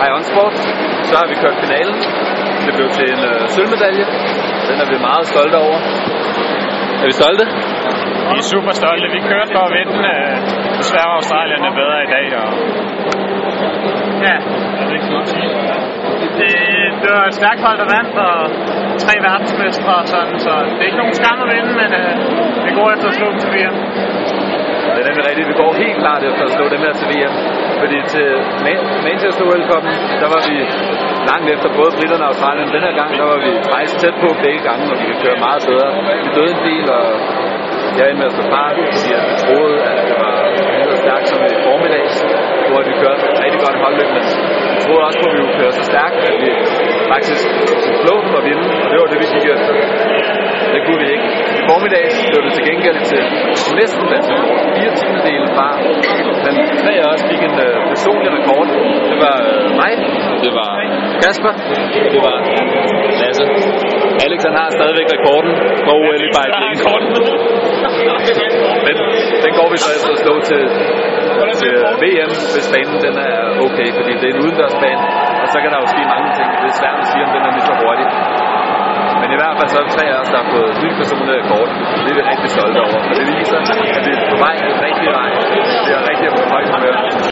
High On Sport. Så har vi kørt finalen. Det blev til en øh, sølvmedalje. Den er vi meget stolte over. Er vi stolte? Vi er super stolte. Vi kørte for at vinde. Øh, desværre var Australien er bedre i dag. Og... Ja, det er ikke noget at sige. Det, det var et stærkt hold, der vandt, og tre verdensmestre og sådan, så det er ikke nogen skam at vinde, men øh, det går efter at slå dem til nemlig rigtigt. Vi går helt klart efter at slå dem her til VM. Fordi til Manchester World Cup, der var vi langt efter både britterne og Australien. Den her gang, der var vi faktisk tæt på begge gange, og vi kan køre meget bedre. Vi døde en del, og jeg er med at stå far, siger, at troede, at det var lige så stærkt som i formiddags, hvor vi kørte et rigtig godt holdløb, men vi troede også på, at vi kunne køre så stærkt, at vi faktisk skulle slå dem og vinde, og det var det, vi gik efter. Det kunne vi ikke. I formiddags blev det til gengæld til næsten dansk 4 tiendedele fra. Men tre af os fik en øh, personlig rekord. Det var øh, mig, det var Kasper, det var Lasse. Alex han har stadigvæk rekorden fra OL i Beijing. Men den går vi så efter at slå til, til øh, VM, hvis banen den er okay, fordi det er en udendørsbane, og så kan der jo ske mange ting. Det er svært at sige, om den er lige så hurtig. Men i hvert fald så er der tre af os, der har fået ny personlig rekord. Det er vi rigtig stolte over. Og det viser, at vi er på vej